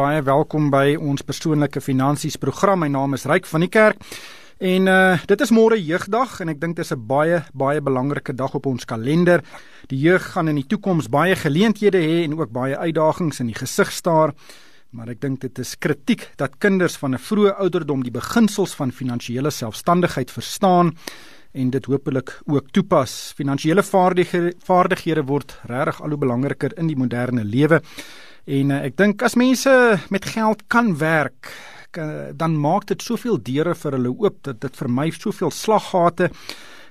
Baie welkom by ons persoonlike finansies program. My naam is Ryk van die Kerk. En uh dit is môre jeugdag en ek dink dit is 'n baie baie belangrike dag op ons kalender. Die jeug gaan in die toekoms baie geleenthede hê en ook baie uitdagings in die gesig staar. Maar ek dink dit is kritiek dat kinders van 'n vroeë ouderdom die beginsels van finansiële selfstandigheid verstaan en dit hopelik ook toepas. Finansiële vaardighede vaardighede word regtig al hoe belangriker in die moderne lewe. En uh, ek dink as mense met geld kan werk, dan maak dit soveel deure vir hulle oop dat dit vir my soveel slaggate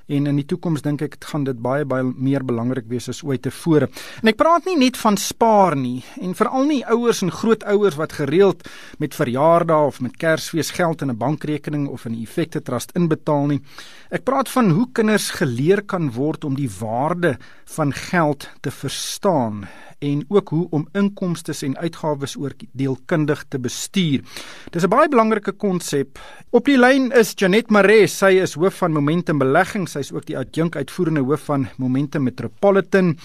en in die toekoms dink ek gaan dit baie baie meer belangrik wees as ooit tevore. En ek praat nie net van spaar nie en veral nie ouers en grootouers wat gereeld met verjaardae of met Kersfees geld in 'n bankrekening of in 'n effekte trust inbetaal nie. Ek praat van hoe kinders geleer kan word om die waarde van geld te verstaan en ook hoe om inkomste en uitgawes oordeelkundig te bestuur. Dis 'n baie belangrike konsep. Op die lyn is Janet Maree, sy is hoof van Momentum Beleggings, sy is ook die adjunk uitvoerende hoof van Momentum Metropolitan.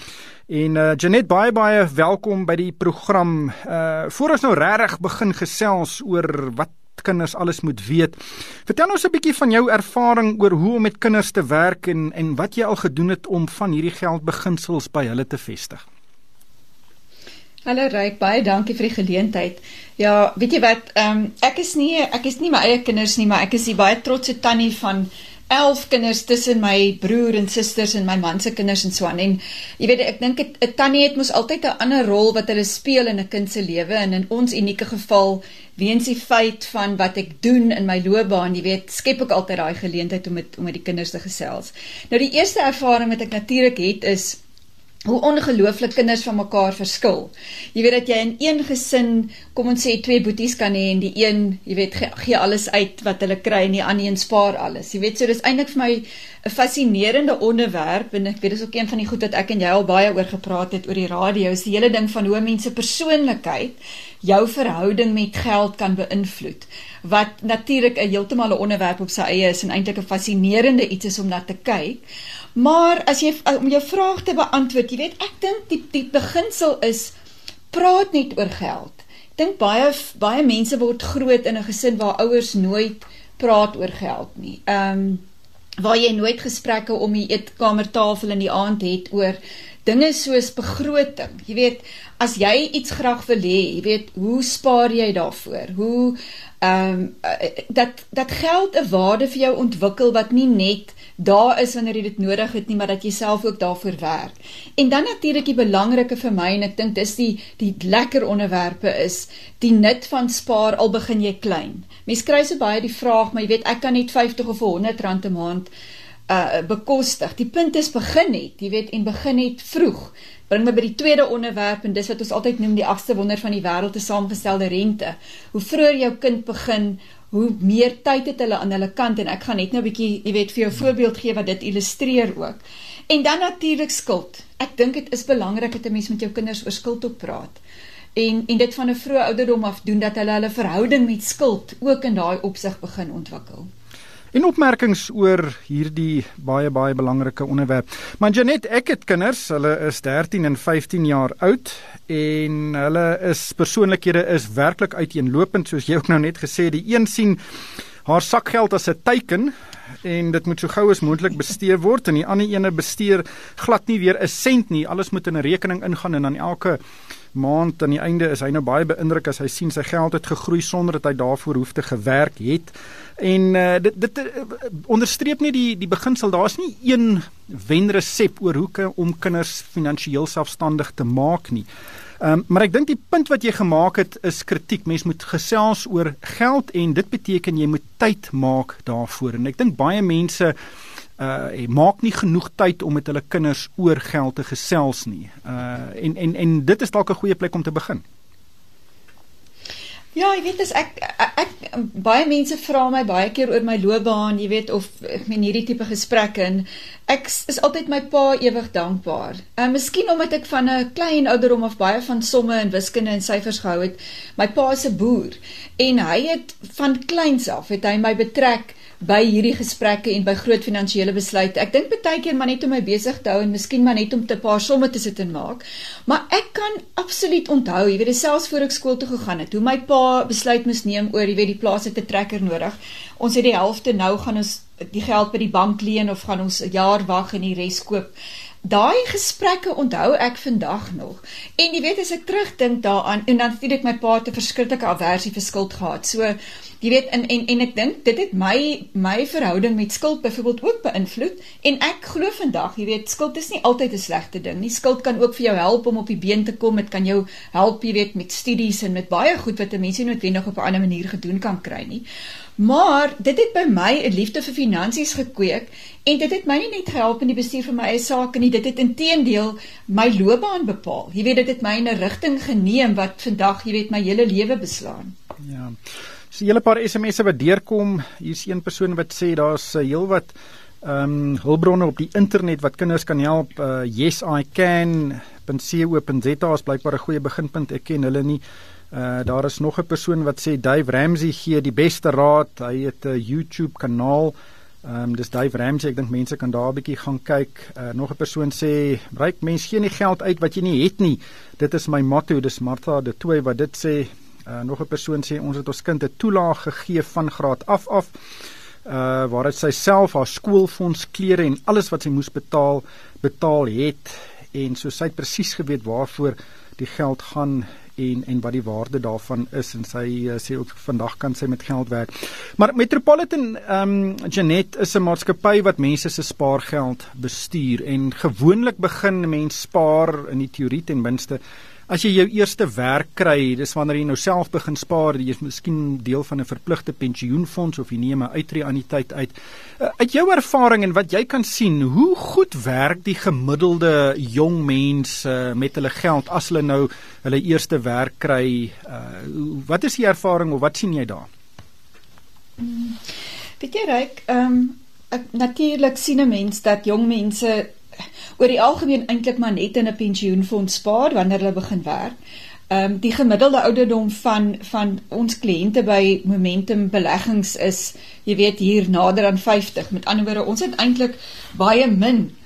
En uh, Janet baie baie welkom by die program. Uh voor ons nou regtig begin gesels oor wat kinders alles moet weet. Vertel ons 'n bietjie van jou ervaring oor hoe om met kinders te werk en en wat jy al gedoen het om van hierdie geldbeginsels by hulle te vestig. Hallo Ryk, baie dankie vir die geleentheid. Ja, weet jy wat, ehm um, ek is nie ek is nie my eie kinders nie, maar ek is die baie trotse tannie van 11 kinders tussen my broer en susters en my man se kinders en so aan. En jy weet, ek dink 'n tannie het mos altyd 'n ander rol wat hulle speel in 'n kind se lewe en in ons unieke geval weens die feit van wat ek doen in my loopbaan, jy weet, skep ek altyd daai geleentheid om met om met die kinders te gesels. Nou die eerste ervaring wat ek natuurlik het is hoe ongelooflik kinders van mekaar verskil. Jy weet dat jy in een gesin, kom ons sê twee boeties kan hê en die een, jy weet, gee, gee alles uit wat hulle kry en die ander een spaar alles. Jy weet, so dis eintlik vir my 'n fascinerende onderwerp en ek weet dis ook een van die goed wat ek en jy al baie oor gepraat het oor die radio, is die hele ding van hoe mense persoonlikheid jou verhouding met geld kan beïnvloed. Wat natuurlik 'n heeltemal 'n onderwerp op sy eie is en eintlik 'n fascinerende iets is om na te kyk. Maar as jy om jou vraag te beantwoord, jy weet, ek dink die die beginsel is praat net oor geld. Ek dink baie baie mense word groot in 'n gesin waar ouers nooit praat oor geld nie. Ehm um, waar jy nooit gesprekke om die eetkamertafel in die aand het oor dinge soos begroting. Jy weet, as jy iets graag wil hê, jy weet, hoe spaar jy daarvoor? Hoe ehm um, dat dat geld 'n waarde vir jou ontwikkel wat nie net daar is wanneer jy dit nodig het nie, maar dat jy self ook daarvoor werk. En dan natuurlik die belangrike vir my en ek dink dis die die lekker onderwerpe is die nut van spaar al begin jy klein. Mense kry so baie die vraag, maar jy weet ek kan net 50 of 100 rand 'n maand uh bekostig. Die punt is begin net, jy weet en begin net vroeg. Bring my by die tweede onderwerp en dis wat ons altyd noem die agste wonder van die wêreld te saamgestelde rente. Hoe vroeër jou kind begin, hoe meer tyd het hulle aan hulle kant en ek gaan net nou 'n bietjie, jy weet, vir jou voorbeeld gee wat dit illustreer ook. En dan natuurlik skuld. Ek dink dit is belangrik dat 'n mens met jou kinders oor skuld op praat. En en dit van 'n vroeë ouderdom af doen dat hulle hulle verhouding met skuld ook in daai opsig begin ontwikkel. En opmerkings oor hierdie baie baie belangrike onderwerp. Maar Janet, ek het kinders, hulle is 13 en 15 jaar oud en hulle is persoonlikhede is werklik uiteenlopend soos jy ook nou net gesê die een sien haar sakgeld as 'n teiken en dit moet so gou as moontlik bestee word en die ander ene bestuur glad nie weer 'n sent nie. Alles moet in 'n rekening ingaan en dan elke maand aan die einde is hy nou baie beïndruk as hy sien sy geld het gegroei sonder dat hy daarvoor hoef te gewerk het. En uh, dit dit uh, onderstreep nie die die beginsel daar's nie een wenresep oor hoe om kinders finansiëel selfstandig te maak nie. Ehm um, maar ek dink die punt wat jy gemaak het is kritiek. Mens moet gesels oor geld en dit beteken jy moet tyd maak daarvoor. En ek dink baie mense uh maak nie genoeg tyd om met hulle kinders oor geld te gesels nie. Uh en en en dit is dalk 'n goeie plek om te begin. Ja, jy weet as ek, ek ek baie mense vra my baie keer oor my loopbaan, jy weet of ek meen hierdie tipe gesprekke en ek is altyd my pa ewig dankbaar. En uh, miskien omdat ek van 'n klein ouderdom af baie van somme en wiskunde en syfers gehou het. My pa is 'n boer en hy het van kleins af het hy my betrek by hierdie gesprekke en by groot finansiële besluite. Ek dink baie keer maar net om my besig te hou en miskien maar net om 'n paar somme te sit en maak. Maar ek kan absoluut onthou, jy weet, selfs voor ek skool toe gegaan het, hoe my pa besluit moes neem oor, jy weet, die plaas het 'n trekker nodig. Ons het die helfte nou gaan ons die geld by die bank leen of gaan ons 'n jaar wag en die res koop. Daai gesprekke onthou ek vandag nog. En jy weet as ek terugdink daaraan en dan sien ek my pa 'n verskriklike aversie vir skuld gehad. So jy weet en en en ek dink dit het my my verhouding met skuld byvoorbeeld ook beïnvloed en ek glo vandag, jy weet, skuld is nie altyd 'n slegte ding nie. Skuld kan ook vir jou help om op die been te kom. Dit kan jou help, jy weet, met studies en met baie goed wat 'n mens nie noodwendig op 'n ander manier gedoen kan kry nie. Maar dit het by my 'n liefde vir finansies gekweek en dit het my nie net gehelp in die bestuur van my eie sake nie, dit het intedeel my loopbaan bepaal. Jy weet dit het my in 'n rigting geneem wat vandag, jy weet, my hele lewe beslaan. Ja. So 'n hele paar SMS'e wat deurkom. Hier's een persoon wat sê daar's 'n uh, heelwat ehm um, hulpbronne op die internet wat kinders kan help. Uh, yes I can. .co.za is blykbaar 'n goeie beginpunt. Ek ken hulle nie. Uh daar is nog 'n persoon wat sê Dave Ramsey gee die beste raad. Hy het 'n YouTube kanaal. Ehm um, dis Dave Ramsey. Ek dink mense kan daar 'n bietjie gaan kyk. Uh nog 'n persoon sê, "Ryk mense gee nie geld uit wat jy nie het nie." Dit is my motto. Dis Martha de Toey wat dit sê. Uh nog 'n persoon sê ons het ons kind 'n toelaag gegee van graad af af. Uh waaruit sy self haar skoolfonds, klere en alles wat sy moes betaal, betaal het en so sy het presies geweet waarvoor die geld gaan en en wat die waarde daarvan is en sy uh, sê ook vandag kan sy met geld werk. Maar Metropolitan ehm um, Janet is 'n maatskappy wat mense se spaargeld bestuur en gewoonlik begin mense spaar in die teorie ten minste As jy jou eerste werk kry, dis wanneer jy nou self begin spaar, jy is miskien deel van 'n verpligte pensioenfonds of jy neem 'n uitreë-anniteit uit. Uh, uit jou ervaring en wat jy kan sien, hoe goed werk die gemiddelde jong mens uh, met hulle geld as hulle nou hulle eerste werk kry? Uh, wat is die ervaring of wat sien jy daar? Hmm. Weet jy, Ryk, ehm um, natuurlik sien 'n mens dat jong mense oor die algemeen eintlik maar net in 'n pensioenfonds spaar wanneer hulle begin werk. Ehm um, die gemiddelde ouderdom van van ons kliënte by Momentum Beleggings is, jy weet, hier nader aan 50. Met ander woorde, ons het eintlik baie min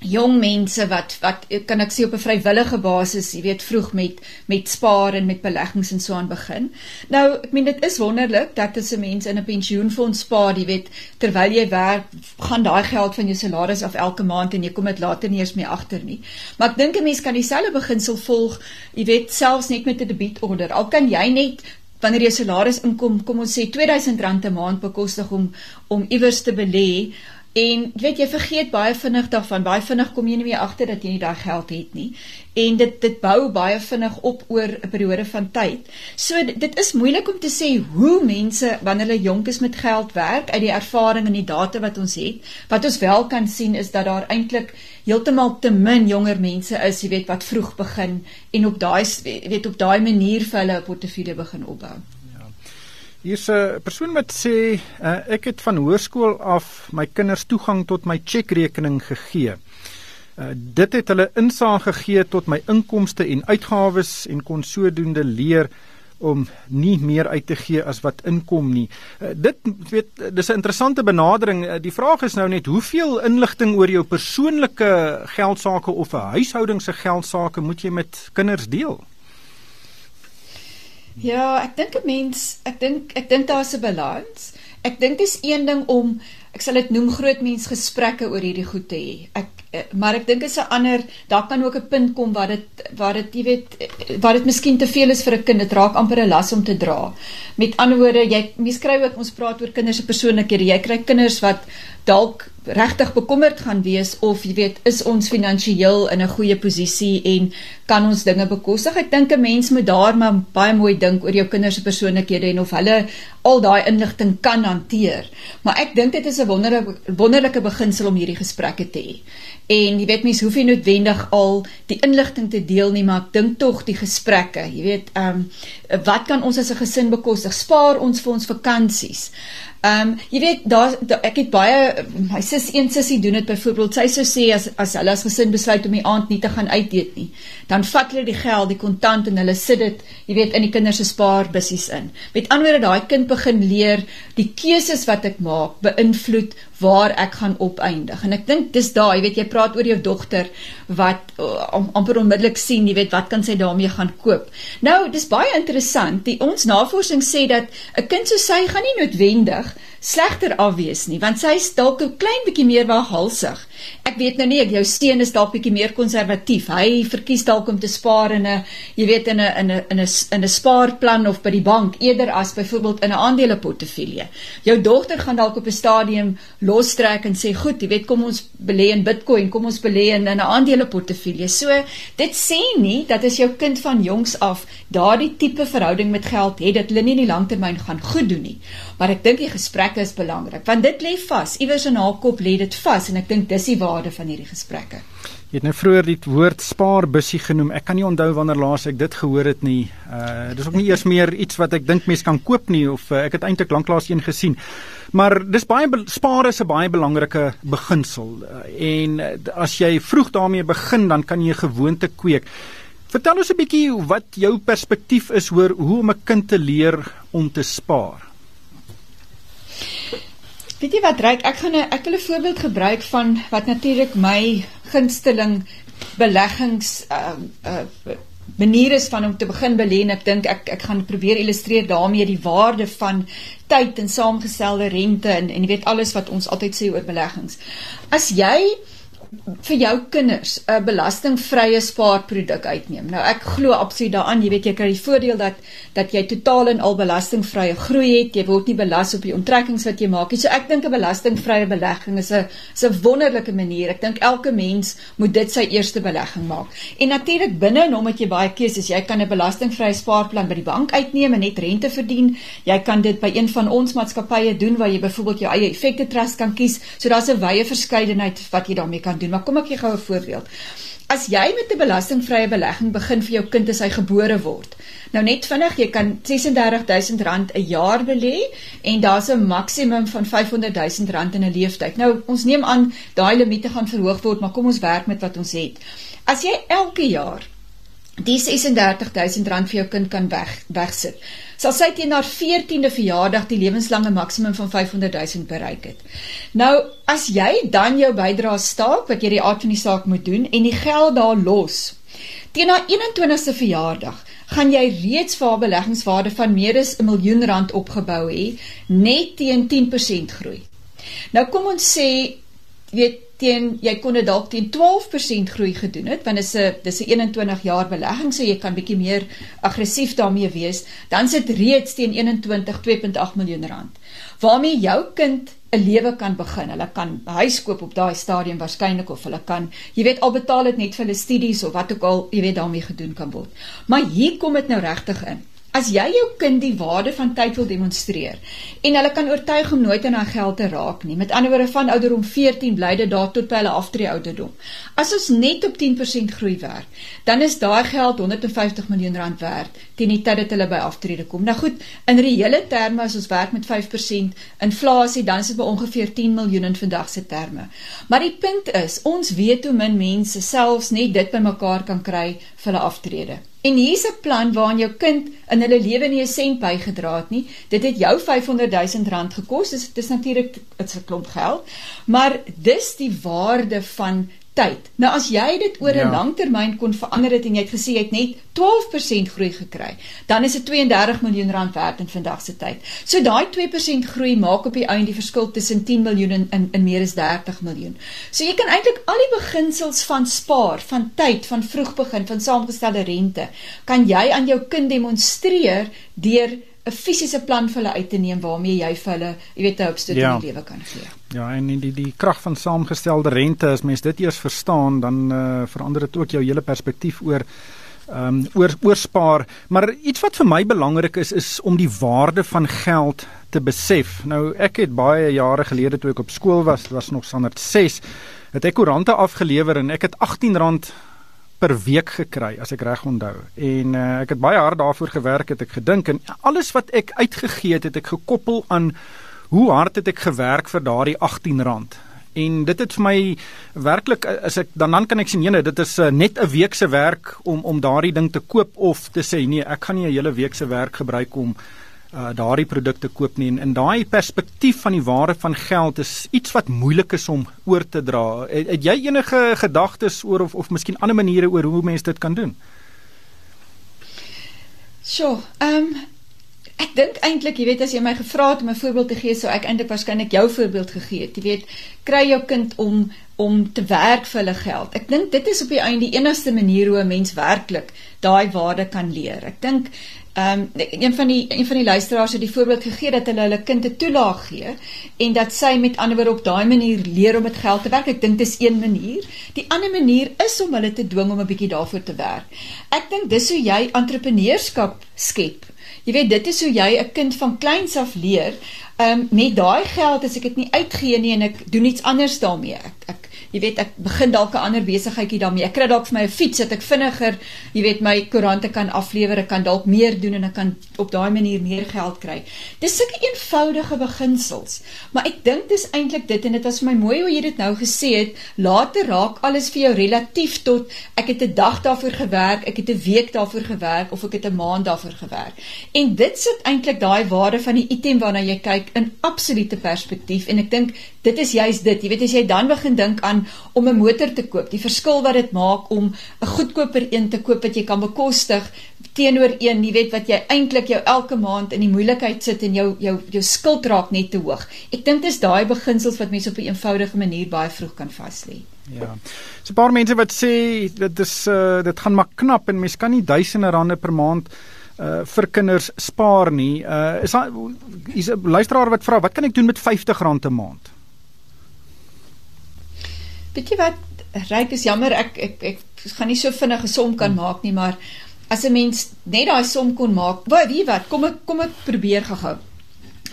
jong mense wat wat kan ek sê op 'n vrywillige basis, jy weet, vroeg met met spaar en met beleggings en so aan begin. Nou, ek meen dit is wonderlik dat as 'n mens in 'n pensioenfonds spaar, jy weet, terwyl jy werk, gaan daai geld van jou salaris af elke maand en jy kom dit later nie eens meer agter nie. Maar ek dink 'n mens kan dieselfde beginsel volg, jy weet, selfs net met 'n debietorder. Al kan jy net wanneer jy salaris inkom, kom ons sê R2000 'n maand bekostig om om iewers te belê En weet jy vergeet baie vinnig daarvan. Baie vinnig kom jy nie meer agter dat jy nie daai geld het nie. En dit dit bou baie vinnig op oor 'n periode van tyd. So dit is moeilik om te sê hoe mense wanneer hulle jonk is met geld werk uit die ervaring en die data wat ons het. Wat ons wel kan sien is dat daar eintlik heeltemal te min jonger mense is, jy weet, wat vroeg begin en op daai weet op daai manier vir hulle 'n portefeulje begin opbou. Hier's 'n persoon wat sê uh, ek het van hoërskool af my kinders toegang tot my chequerekening gegee. Uh, dit het hulle insaag gegee tot my inkomste en uitgawes en kon sodoende leer om nie meer uit te gee as wat inkom nie. Uh, dit weet dis 'n interessante benadering. Uh, die vraag is nou net hoeveel inligting oor jou persoonlike geldsaake of 'n huishouding se geldsaake moet jy met kinders deel? Ja, ek dink 'n mens, ek dink ek dink daar's 'n balans. Ek dink dis een ding om ek sal dit noem groot mens gesprekke oor hierdie goed te hê. Ek eh, maar ek dink is 'n ander daar kan ook 'n punt kom waar dit waar dit jy weet waar dit miskien te veel is vir 'n kind dit raak amper 'n las om te dra. Met ander woorde jy mens kry ook ons praat oor kinders se persoonlikhede. Jy kry kinders wat dalk regtig bekommerd gaan wees of jy weet is ons finansiëel in 'n goeie posisie en kan ons dinge bekostig. Ek dink 'n mens moet daar maar baie mooi dink oor jou kinders se persoonlikhede en of hulle al daai inligting kan hanteer. Maar ek dink dit is 'n wonderlike wonderlike beginsel om hierdie gesprekke te hê. En jy weet mense hoef nie noodwendig al die inligting te deel nie, maar ek dink tog die gesprekke, jy weet, ehm um, wat kan ons as 'n gesin bekostig? Spaar ons vir ons vakansies? Ehm um, jy weet daar da, ek het baie my sis een sussie doen dit byvoorbeeld sy sou sê as as hulle as gesin besluit om die aand nie te gaan uit eet nie dan vat hulle die geld die kontant en hulle sit dit jy weet in die kinders se spaarbussies in. Met ander woorde daai kind begin leer die keuses wat ek maak beïnvloed waar ek gaan opeindig. En ek dink dis daai jy weet jy praat oor jou dogter wat uh, amper onmiddellik sien jy weet wat kan sy daarmee gaan koop. Nou dis baie interessant die ons navorsing sê dat 'n kind so sy gaan nie noodwendig slegter afwees nie want sy is dalk 'n klein bietjie meer waghalsig. Ek weet nou nie ek jou steen is dalk bietjie meer konservatief. Hy verkies dalk om te spaar in 'n jy weet in 'n in 'n in 'n in 'n spaarplan of by die bank eerder as byvoorbeeld in 'n aandeleportefeulje. Jou dogter gaan dalk op 'n stadium lostrek en sê goed, jy weet kom ons belê in Bitcoin, kom ons belê in 'n aandeleportefeulje. So dit sê nie dat as jou kind van jongs af daardie tipe verhouding met geld het dat hulle nie in die langtermyn gaan goed doen nie. Maar ek dink die gesprekke is belangrik want dit lê vas. Iewers in haar kop lê dit vas en ek dink dis die waarde van hierdie gesprekke. Jy het nou vroeër die woord spaarbussie genoem. Ek kan nie onthou wanneer laas ek dit gehoor het nie. Uh dis ook nie eers meer iets wat ek dink mense kan koop nie of uh, ek het eintlik lanklaas een gesien. Maar dis baie spaar is 'n baie belangrike beginsel uh, en uh, as jy vroeg daarmee begin dan kan jy 'n gewoonte kweek. Vertel ons 'n bietjie wat jou perspektief is oor hoe om 'n kind te leer om te spaar. Weet jy wat reik? Ek gaan 'n ek wil 'n voorbeeld gebruik van wat natuurlik my gunsteling beleggings uh uh manier is van om te begin belê en ek dink ek ek gaan probeer illustreer daarmee die waarde van tyd en saamgestelde rente en en jy weet alles wat ons altyd sê oor beleggings. As jy vir jou kinders 'n belastingvrye spaarproduk uitneem. Nou ek glo absoluut daaraan, jy weet jy kry die voordeel dat dat jy totaal en al belastingvrye groei het. Jy word nie belas op die onttrekkings wat jy maak nie. So ek dink 'n belastingvrye belegging is 'n is 'n wonderlike manier. Ek dink elke mens moet dit sy eerste belegging maak. En natuurlik binne en hom het jy baie keuses. Jy kan 'n belastingvrye spaarplan by die bank uitneem en net rente verdien. Jy kan dit by een van ons maatskappye doen waar jy byvoorbeeld jou eie effekte trust kan kies. So daar's 'n wye verskeidenheid wat jy daarmee kan doen. Maar kom ek gee gou 'n voorbeeld. As jy met 'n belastingvrye belegging begin vir jou kind as hy gebore word. Nou net vinnig, jy kan R36000 'n jaar belê en daar's 'n maksimum van R500000 in 'n leeftyd. Nou ons neem aan daai limiete gaan verhoog word, maar kom ons werk met wat ons het. As jy elke jaar die R36000 vir jou kind kan weg wegsit sal sy teen haar 14de verjaardag die lewenslange maksimum van 500 000 bereik het. Nou, as jy dan jou bydrae staak wat jy die aard van die saak moet doen en die geld daar los, teen haar 21ste verjaardag gaan jy reeds vir haar beleggingswaarde van meer as 'n miljoen rand opgebou hê net teen 10% groei. Nou kom ons sê weet teen jy kon dit dalk teen 12% groei gedoen het want dit is 'n dis 'n 21 jaar belegging so jy kan bietjie meer aggressief daarmee wees. Dan sit reeds teen 21 2.8 miljoen rand. Waarmee jou kind 'n lewe kan begin. Hulle kan huis koop op daai stadium waarskynlik of hulle kan jy weet al betaal dit net vir hulle studies of wat ook al jy weet daarmee gedoen kan word. Maar hier kom dit nou regtig in As jy jou kind die waarde van tyd wil demonstreer en hulle kan oortuig om nooit aan haar geld te raak nie. Met ander woorde van ouderdom 14 bly dit daar tot by hulle aftree ouderdom. As ons net op 10% groei werk, dan is daai geld 150 miljoen rand werd teen die tyd dat hulle by aftrede kom. Nou goed, in reële terme as ons werk met 5% inflasie, dan is dit by ongeveer 10 miljoen in vandag se terme. Maar die punt is, ons weet hoe min mense selfs net dit bymekaar kan kry vir hulle aftrede. En hier's 'n plan waarin jou kind in hulle lewe nie 'n sent bygedra het nie. Dit het jou 500 000 rand gekos. Dis dis natuurlik 'n klomp geld, maar dis die waarde van tyd. Nou as jy dit oor 'n ja. lang termyn kon verander het en jy het gesê jy het net 12% groei gekry, dan is dit 32 miljoen rand werd in vandag se tyd. So daai 2% groei maak op die einde die verskil tussen 10 miljoen en in, in meer as 30 miljoen. So jy kan eintlik al die beginsels van spaar, van tyd, van vroeg begin, van saamgestelde rente, kan jy aan jou kind demonstreer deur 'n fisiese plan vir hulle uit te neem waarmee jy vir hulle, jy weet, 'n hulpstoot ja. in die lewe kan gee. Ja, en die die, die krag van saamgestelde rente, as mens dit eers verstaan, dan uh, verander dit ook jou hele perspektief oor ehm um, oor oorspaar. Maar iets wat vir my belangrik is is om die waarde van geld te besef. Nou ek het baie jare gelede toe ek op skool was, was nog standaard 6, het ek koerante afgelewer en ek het R18 per week gekry as ek reg onthou. En uh, ek het baie hard daarvoor gewerk het ek gedink en alles wat ek uitgegee het het ek gekoppel aan hoe hard het ek gewerk vir daardie R18. En dit het vir my werklik as ek dan dan kan ek sien nee, dit is uh, net 'n week se werk om om daardie ding te koop of te sê nee, ek gaan nie 'n hele week se werk gebruik om uh, daardie produkte koop nie en in daai perspektief van die waarde van geld is iets wat moeilik is om oor te dra. Het, het jy enige gedagtes oor of of miskien ander maniere oor hoe mense dit kan doen? So, ehm um, ek dink eintlik, jy weet as jy my gevra het om 'n voorbeeld te gee, sou ek eintlik waarskynlik jou voorbeeld gegee het. Jy weet, kry jou kind om om te werk vir hulle geld. Ek dink dit is op die einde die enigste manier hoe 'n mens werklik daai waarde kan leer. Ek dink Ehm um, een van die een van die luisteraars het die voorbeeld gegee dat hulle hulle kind 'n toelaag gee en dat sy met ander woorde op daai manier leer om met geld te werk. Ek dink dis een manier. Die ander manier is om hulle te dwing om 'n bietjie daarvoor te werk. Ek dink dis hoe jy entrepreneurskap skep. Jy weet dit is hoe jy 'n kind van kleins af leer. Ehm um, met daai geld as ek dit nie uitgee nie en ek doen iets anders daarmee. Ek ek jy weet ek begin dalk 'n ander besigheidjie daarmee. Ek kry dalk vir my 'n fiets dat ek vinniger, jy weet, my koerante kan aflewer. Ek kan dalk meer doen en ek kan op daai manier meer geld kry. Dis sulke eenvoudige beginsels. Maar ek dink dis eintlik dit en dit was vir my mooi hoe jy dit nou gesê het. Later raak alles vir jou relatief tot ek het 'n dag daarvoor gewerk, ek het 'n week daarvoor gewerk of ek het 'n maand daarvoor gewerk. En dit sit eintlik daai waarde van die item waarna jy kyk in absolute perspektief en ek dink dit is juist dit. Jy weet as jy dan begin dink aan om 'n motor te koop, die verskil wat dit maak om 'n goedkoper een te koop wat jy kan bekostig teenoor een, jy weet wat jy eintlik jou elke maand in die moeilikheid sit en jou jou jou skuld raak net te hoog. Ek dink dis daai beginsels wat mense op 'n eenvoudige manier baie vroeg kan vas lê. Ja. So 'n paar mense wat sê dit is uh dit gaan maar knap en mens kan nie duisende rande per maand uh vir kinders spaar nie. Uh is daar is 'n luisteraar wat vra wat kan ek doen met R50 'n maand? Weet jy wat? Ryk is jammer ek ek ek gaan nie so vinnig 'n som kan hmm. maak nie, maar as 'n mens net daai som kon maak. Wie wat? Kom ek kom ek probeer gou-gou.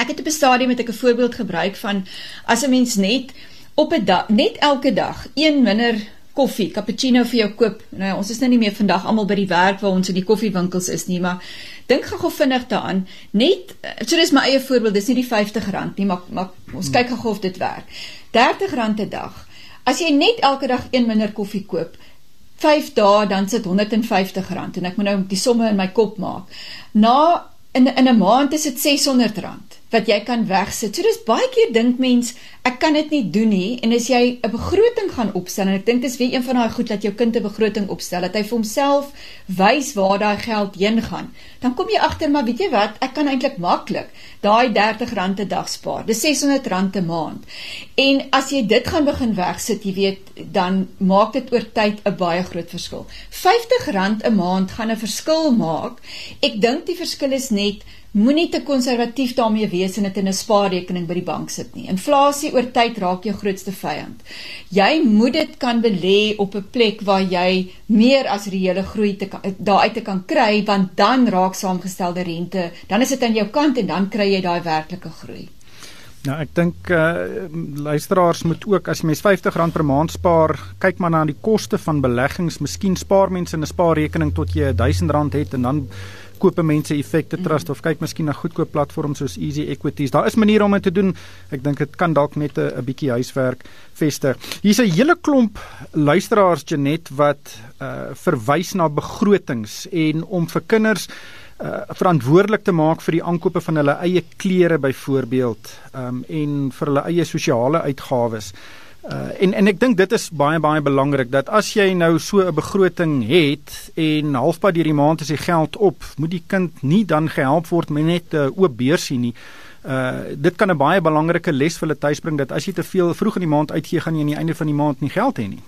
Ek het op 'n stadium met 'n voorbeeld gebruik van as 'n mens net op 'n dag net elke dag een minder koffie, cappuccino vir jou koop. Nou ons is nou nie meer vandag almal by die werk waar ons in die koffiewinkels is nie, maar dink gou-gou vinnig daaraan. Net so dis my eie voorbeeld, dis nie die R50 nie, maar maar ons kyk gou of dit werk. R30 'n dag. As jy net elke dag een minder koffie koop, 5 dae dan sit R150 en ek moet nou die somme in my kop maak. Na in in 'n maand is dit R600 wat jy kan wegsit. So dis baie keer dink mens ek kan dit nie doen nie en as jy 'n begroting gaan opstel en ek dink dis weer een van daai goed dat jou kind 'n begroting opstel dat hy vir homself wys waar daai geld heen gaan. Dan kom jy agter maar weet jy wat, ek kan eintlik maklik daai R30 'n dag spaar. Dis R600 'n maand. En as jy dit gaan begin wegsit, jy weet, dan maak dit oor tyd 'n baie groot verskil. R50 'n maand gaan 'n verskil maak. Ek dink die verskil is net Moenie te konservatief daarmee wees en dit in 'n spaarrekening by die bank sit nie. Inflasie oor tyd raak jou grootste vyand. Jy moet dit kan belê op 'n plek waar jy meer as reële groei te daaruit te kan kry want dan raak saamgestelde rente, dan is dit aan jou kant en dan kry jy daai werklike groei. Nou ek dink uh luisteraars moet ook as jy mens R50 per maand spaar, kyk maar na die koste van beleggings. Miskien spaar mense in 'n spaarrekening tot jy R1000 het en dan koop mense effekte trust of kyk miskien na goedkoop platforms soos Easy Equities. Daar is maniere om dit te doen. Ek dink dit kan dalk net 'n bietjie huiswerk vestig. Hier's 'n hele klomp luisteraars Janet wat uh verwys na begrotings en om vir kinders uh verantwoordelik te maak vir die aankope van hulle eie klere byvoorbeeld um en vir hulle eie sosiale uitgawes. Uh, en en ek dink dit is baie baie belangrik dat as jy nou so 'n begroting het en halfpad deur die maand is die geld op, moet die kind nie dan gehelp word met net 'n uh, oop beursie nie. Uh dit kan 'n baie belangrike les vir hulle tuisbring dat as jy te veel vroeg in die maand uitgee, gaan jy aan die einde van die maand nie geld hê nie.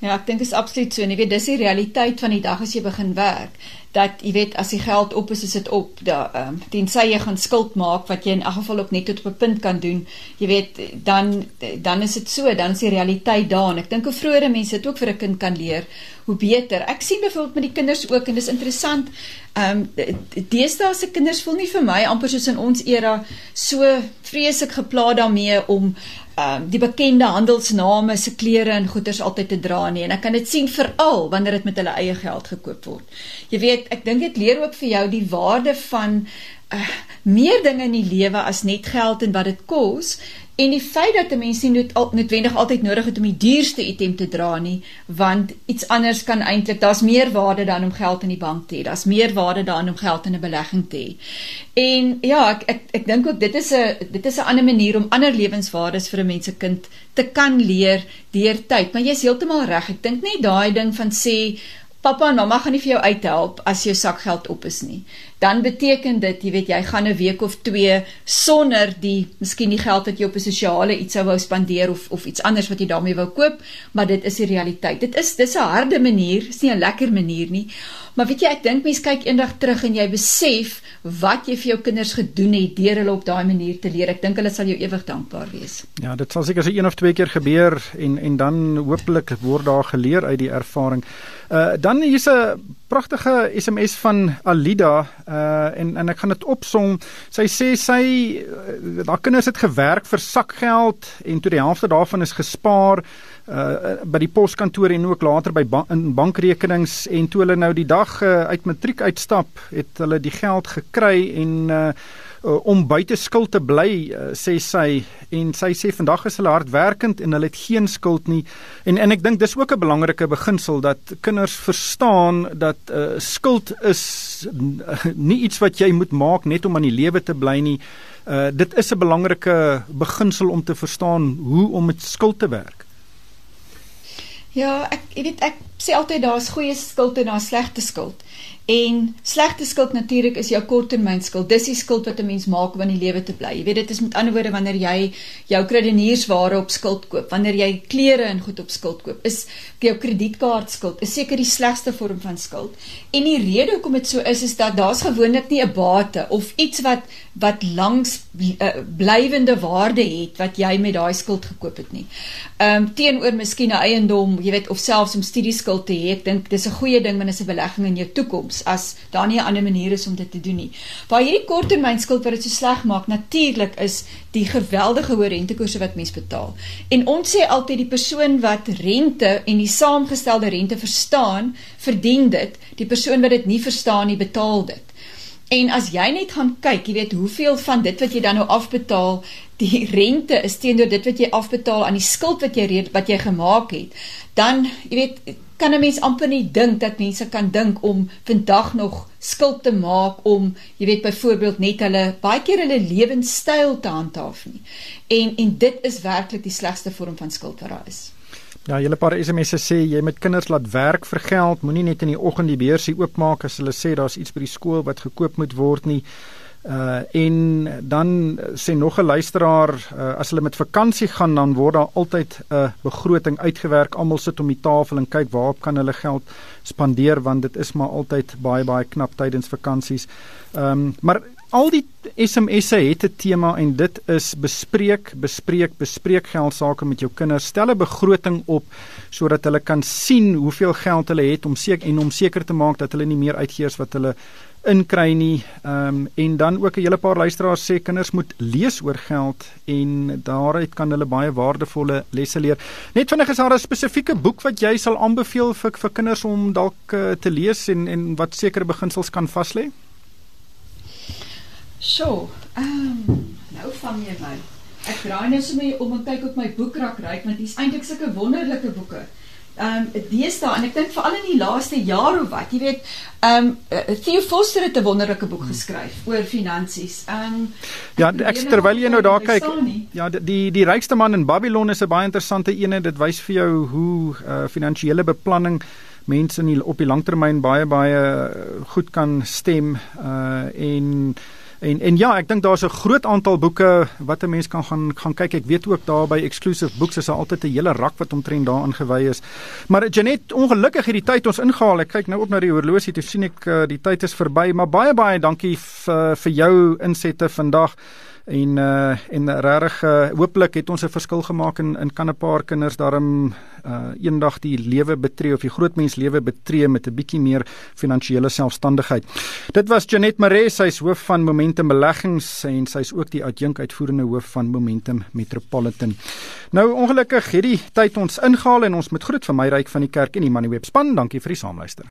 Ja, ek dink is absoluut so. En jy weet, dis die realiteit van die dag as jy begin werk dat jy weet as die geld op is, is dit op. Da ehm um, tensy jy gaan skuld maak wat jy in elk geval ook net tot op 'n punt kan doen. Jy weet, dan dan is dit so, dan is die realiteit daar en ek dink hoe vroeër mense dit ook vir 'n kind kan leer, hoe beter. Ek sien byvoorbeeld met die kinders ook en dis interessant. Ehm um, deesdae se kinders voel nie vir my amper soos in ons era so vreeslik gepla daarmee om ehm um, die bekende handelsname se klere en goederes altyd te dra nie en ek kan dit sien veral wanneer dit met hulle eie geld gekoop word. Jy weet, ek dink dit leer ook vir jou die waarde van uh, meer dinge in die lewe as net geld en wat dit kos En die feit dat 'n mens nie nood, al, noodwendig altyd nodig het om die duurste item te dra nie, want iets anders kan eintlik, daar's meer waarde dan om geld in die bank te hê. Daar's meer waarde dan om geld in 'n belegging te hê. En ja, ek ek ek dink ook dit is 'n dit is 'n ander manier om ander lewenswaardes vir 'n mens se kind te kan leer deur tyd. Maar jy's heeltemal reg. Ek dink net daai ding van sê Pappa en mamma gaan nie vir jou uithelp as jou sakgeld op is nie dan beteken dit, jy weet, jy gaan 'n week of 2 sonder die miskien die geld wat jy op 'n sosiale iets sou wou spandeer of of iets anders wat jy daarmee wou koop, maar dit is die realiteit. Dit is dis 'n harde manier, is nie 'n lekker manier nie. Maar weet jy, ek dink mense kyk eendag terug en jy besef wat jy vir jou kinders gedoen het deur hulle op daai manier te leer. Ek dink hulle sal jou ewig dankbaar wees. Ja, dit sal seker so een of twee keer gebeur en en dan hopelik word daar geleer uit die ervaring. Uh dan hier's 'n pragtige SMS van Alida uh en en ek gaan dit opsom. Sy sê sy uh, haar kinders het gewerk vir sakgeld en toe die helfte daarvan is gespaar uh by die poskantoor en ook later by ban in bankrekenings en toe hulle nou die dag uh, uit matriek uitstap, het hulle die geld gekry en uh uh, om buite skuld te bly uh, sê sy en sy sê vandag is hulle hardwerkend en hulle het geen skuld nie. En en ek dink dis ook 'n belangrike beginsel dat kinders verstaan dat uh, skuld is nie iets wat jy moet maak net om aan die lewe te bly nie. Uh, dit is 'n belangrike beginsel om te verstaan hoe om met skuld te werk. Ja, ek jy weet ek sê altyd daar's goeie skuld en daar's slegte skuld. En slegte skuld natuurlik is jou korttermynskuld. Dis die skuld wat 'n mens maak om in die lewe te bly. Jy weet dit is met ander woorde wanneer jy jou krediniersware op skuld koop, wanneer jy klere en goed op skuld koop, is jou kredietkaartskuld is seker die slegste vorm van skuld. En die rede hoekom dit so is is dat daar's gewoonlik nie 'n bate of iets wat wat langs uh, blywende waarde het wat jy met daai skuld gekoop het nie. Ehm um, teenoor miskien 'n eiendom, jy weet, of selfs om studieskuld te hê. Ek dink dis 'n goeie ding wanneer 'n belegging in jou toekoms toekoms as daar nie 'n ander manier is om dit te doen nie. Waar hierdie korttermynskuld wat dit so sleg maak, natuurlik is die geweldige hoë rentekoerse wat mense betaal. En ons sê altyd die persoon wat rente en die saamgestelde rente verstaan, verdien dit. Die persoon wat dit nie verstaan nie, betaal dit. En as jy net gaan kyk, jy weet hoeveel van dit wat jy dan nou afbetaal, die rente is teenoor dit wat jy afbetaal aan die skuld wat jy wat jy gemaak het, dan jy weet kan 'n mens amper nie dink dat mense kan dink om vandag nog skuld te maak om, jy weet byvoorbeeld net hulle baie keer hulle lewenstyl te handhaaf nie. En en dit is werklik die slegste vorm van skuld wat daar is. Ja, julle paar SMS'e sê jy met kinders laat werk vir geld, moenie net in die oggend die beursie oopmaak as hulle sê daar's iets by die skool wat gekoop moet word nie. Uh en dan sê nog 'n luisteraar uh, as hulle met vakansie gaan dan word daar altyd 'n uh, begroting uitgewerk. Almal sit om die tafel en kyk waarop kan hulle geld spandeer want dit is maar altyd baie baie knap tydens vakansies. Ehm um, maar al die SMS'e het 'n tema en dit is bespreek, bespreek, bespreek geld sake met jou kinders. Stel 'n begroting op sodat hulle kan sien hoeveel geld hulle het om seker en om seker te maak dat hulle nie meer uitgee as wat hulle inkry nie. Ehm um, en dan ook 'n hele paar luisteraars sê kinders moet lees oor geld en daaruit kan hulle baie waardevolle lesse leer. Net vinnig is daar 'n spesifieke boek wat jy sal aanbeveel vir vir kinders om dalk uh, te lees en en wat sekere beginsels kan vas lê? So, ehm um, nou vang jy my. Ek draai net sommer om en kyk op my boekrak ry want dis eintlik sulke wonderlike boeke um, deesdae en ek dink veral in die laaste jaar of wat, jy weet, um, Theo Foster het 'n wonderlike boek geskryf oor finansies. Um, Ja, ek terwyl jy nou daar kyk, ja, die die rykste man in Babylon is 'n baie interessante een. Dit wys vir jou hoe uh, finansiële beplanning mense in die, op die langtermyn baie baie goed kan stem uh en En en ja, ek dink daar's 'n groot aantal boeke wat 'n mens kan gaan gaan kyk. Ek weet ook daar by Exclusive Books is daar altyd 'n hele rak wat omtrent daarin gewy is. Maar Janet, ongelukkig het die tyd ons ingehaal. Ek kyk nou op na die horlosie, toe sien ek uh, die tyd is verby, maar baie baie dankie vir jou insette vandag en uh en regtig uh, hooplik het ons 'n verskil gemaak en in kan 'n paar kinders daarom uh eendag die lewe betree of die groot mens lewe betree met 'n bietjie meer finansiële selfstandigheid. Dit was Janet Maree, sy's hoof van Momentum Beleggings en sy's ook die adjunk uitvoerende hoof van Momentum Metropolitan. Nou ongelukkig het die tyd ons ingehaal en ons moet groet vir my ryk van die kerk en die Moneyweb span. Dankie vir die saamluister.